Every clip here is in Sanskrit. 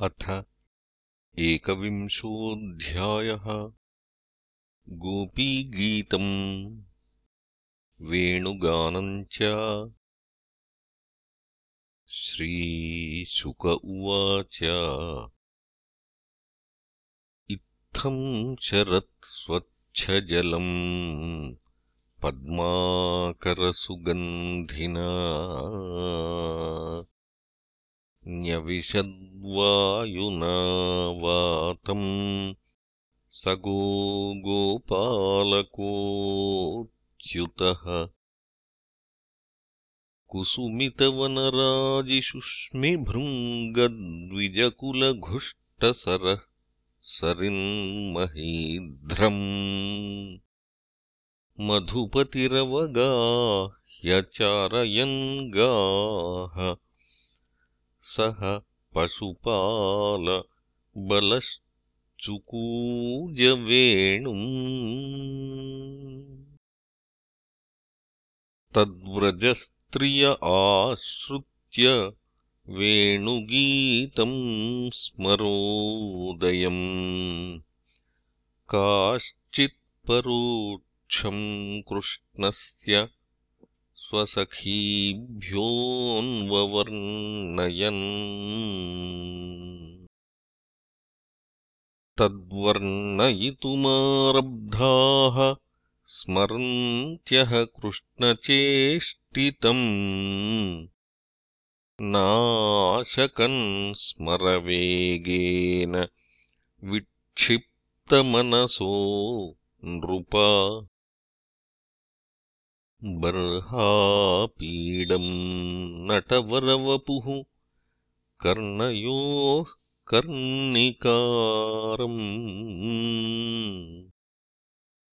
अथ एकविंशोऽध्यायः। गोपीगीतम् वेणुगानम् च श्रीशुक उवाच। इत्थम् शरत्स्वच्छजलम् पद्माकरसुगन्धिना न्यविशद्वायुना वातम् स गो गोपालकोऽच्युतः कुसुमितवनराजिषुष्मिभृङ्गद्विजकुलघुष्टसरः सरिन्महीध्रम्। मधुपतिरवगाह्यचारयन् गाः सः पशुपालबलश्चुकूजवेणुम् तद्व्रजस्त्रिय आश्रुत्य वेणुगीतम् स्मरोदयम्। काश्चित्परोक्षम् कृष्णस्य स्वसखीभ्योऽन्ववर्णयन्। तद्वर्णयितुमारब्धाः स्मरन्त्यः कृष्णचेष्टितम्। नाशकन् स्मरवेगेन विक्षिप्तमनसो नृपा बर्हापीडम् नटवरवपुः कर्णयोः कर्णिकारम्।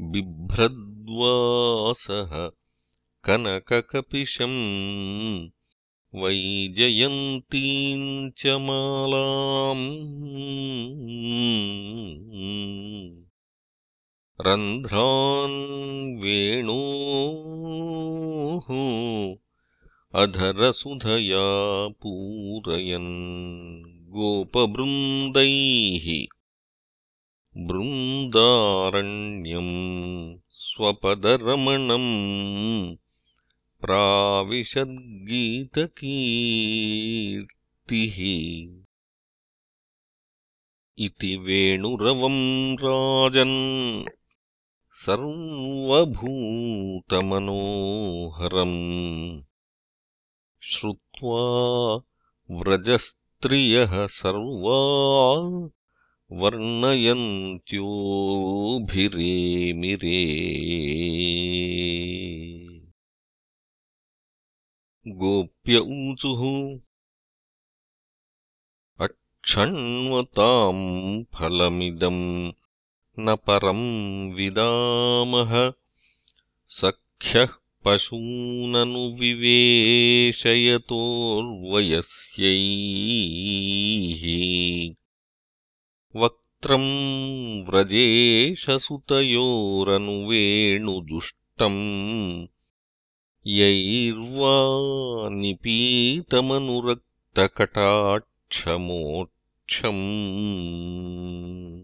बिभ्रद्वासः कनककपिशम् वैजयन्तीम् च मालाम् रन्ध्रान् वेणोः अधरसुधया पूरयन् गोपवृन्दैः बृन्दारण्यम् स्वपदरमणम् प्राविशद्गीतकीर्तिः इति वेणुरवम् राजन् सर्वभूतमनोहरम् श्रुत्वा व्रजस्त्रियः सर्वा वर्णयन्त्योभिरेमिरे। गोप्य ऊचुः अक्षण्वताम् फलमिदम् न परम् विदामः। सख्यः पशूननु विवेशयतोर्वयस्यैः। वक्त्रम् व्रजेशसुतयोरनुवेणुजुष्टम् यैर्वा निपीतमनुरक्तकटाक्षमोक्षम्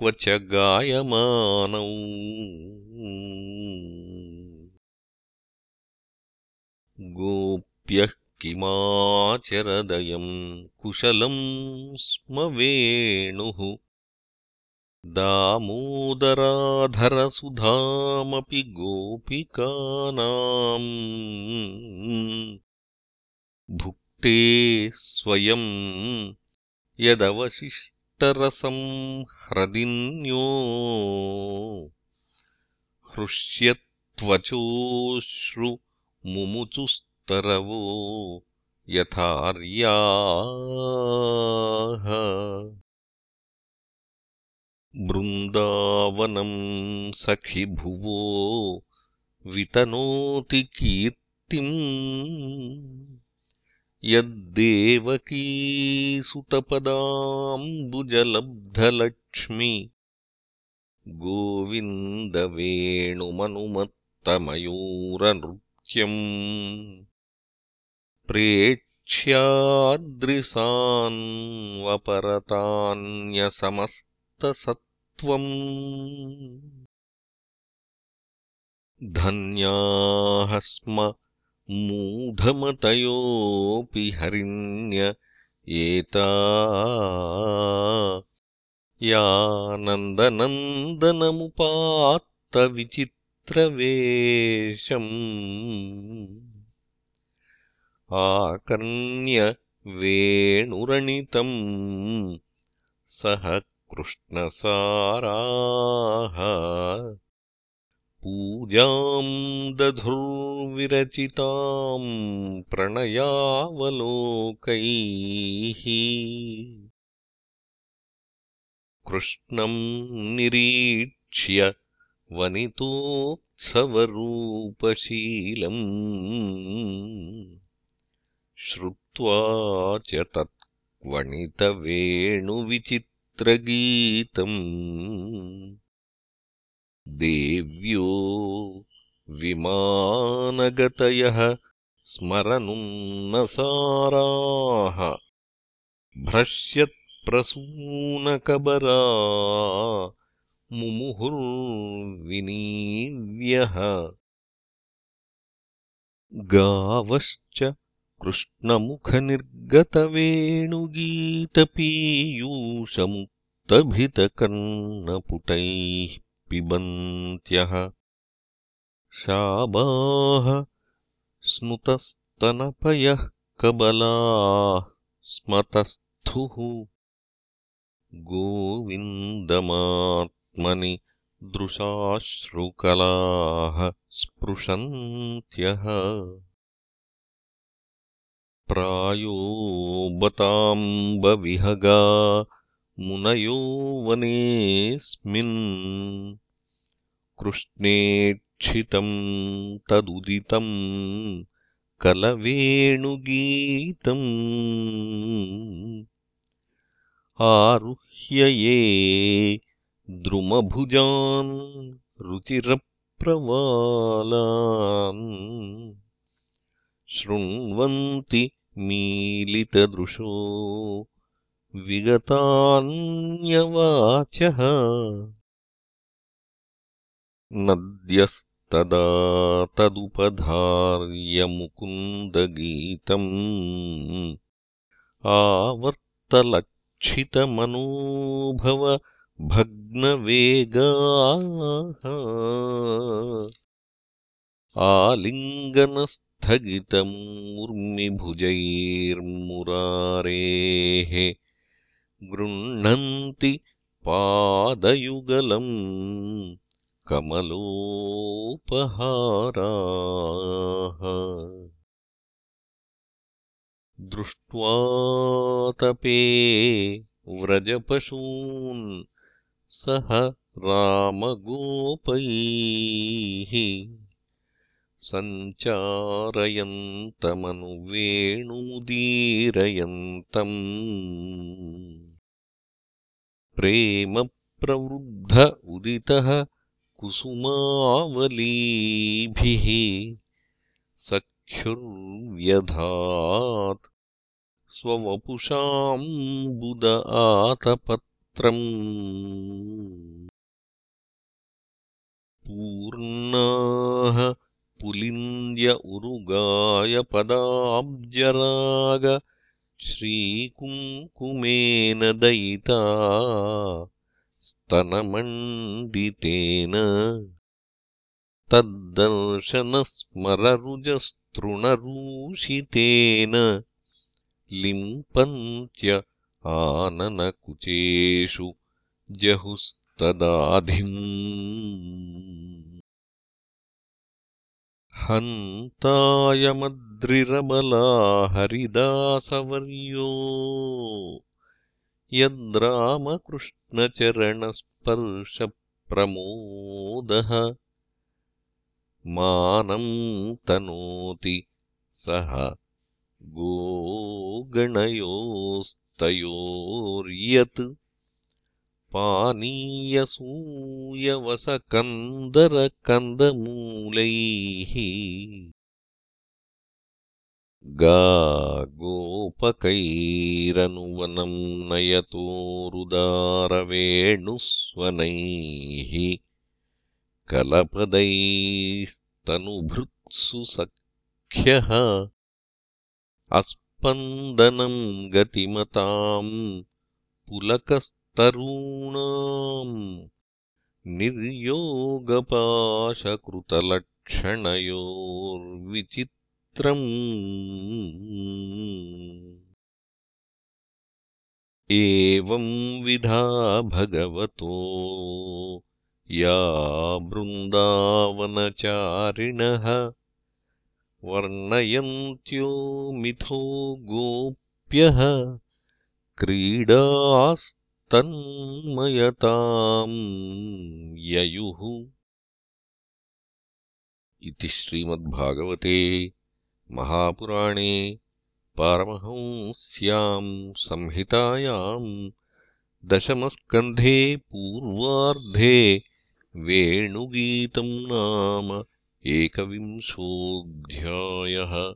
क्व च गायमानौ गोप्यः किमाचरदयम् कुशलम् स्म वेणुः। दामोदराधरसुधामपि गोपिकानाम्। भुक्ते स्वयम् यदवशिष्ट रसम् ह्रदिन्यो हृष्यत्वचोश्रु मुमुचुस्तरवो यथार्याः। बृन्दावनम् सखि भुवो वितनोति कीर्तिम् यद्देवकीसुतपदाम्बुजलब्धलक्ष्मि। गोविन्दवेणुमनुमत्तमयूरनृत्यम्। प्रेक्ष्याद्रिसान्वपरतान्यसमस्तसत्त्वम् धन्याः स्म मूढमतयोऽपि हरिण्य एता यानन्दनन्दनमुपात्तविचित्रवेषम्। आकर्ण्य वेणुरणितम् सह कृष्णसाराः पूजाम् दधुर्विरचिताम् प्रणयावलोकैः। कृष्णम् निरीक्ष्य वनितोत्सवरूपशीलम् श्रुत्वा च तत्क्वणितवेणुविचित्रगीतम् देव्यो विमानगतयः स्मरनुन्नसाराः भ्रश्यत्प्रसूनकबरा मुमुहुर्विनीव्यः। गावश्च कृष्णमुखनिर्गतवेणुगीतपीयूषमुक्तभितकर्णपुटैः पिबन्त्यः शाबाः स्नुतस्तनपयः कबलाः स्मतस्थुः गोविन्दमात्मनि दृशाश्रुकलाः स्पृशन्त्यः प्रायो बताम्बविहगा मुनयो वनेऽस्मिन् कृष्णेक्षितम् तदुदितम् कलवेणुगीतम् आरुह्य ये द्रुमभुजान् रुचिरप्रवालान् शृण्वन्ति मीलितदृशो विगतान्यवाचः। नद्यस्तदा तदुपधार्यमुकुन्दगीतम् आवर्तलक्षितमनोभव भग्नवेगाः। आलिङ्गनस्थगितमूर्मिभुजैर्मुरारेः गृह्णन्ति पादयुगलम् कमलोपहाराः। दृष्ट्वातपे व्रजपशून् सह रामगोपैः। सञ्चारयन्तमनुवेणुमुदीरयन्तम् प्रेमप्रवृद्ध उदितः कुसुमावलीभिः सख्युर्व्यधात् स्ववपुषाम्बुद आतपत्रम्। पूर्णाः पुलिन्द्य उरुगायपदाब्जराग श्रीकुङ्कुमेन दयिता स्तनमण्डितेन। तद्दर्शनस्मररुजस्तृणरूषितेन लिम्पन्त्य आननकुचेषु जहुस्तदाधिम् हन्तायमद्रिरबला हरिदासवर्यो यद्रामकृष्णचरणस्पर्शप्रमोदः मानम् तनोति सः गोगणयोस्तयोर्यत् पानीयसूयवसकन्दरकन्दमूलैः। गागोपकैरनुवनम् नयतोरुदारवेणुस्वनैः। कलपदैस्तनुभृत्सु सख्यः अस्पन्दनम् गतिमताम् पुलकस्तरूणाम् निर्योगपाशकृतलक्षणयोर्विचित्रम् एवंविधा भगवतो या बृन्दावनचारिणः वर्णयन्त्यो मिथो गोप्यः क्रीडास्तन्मयताम् ययुः। इति श्रीमद्भागवते महापुराणे पारमहंस्याम् संहितायाम् दशमस्कन्धे पूर्वार्धे वेणुगीतम् नाम एकविंशोऽध्यायः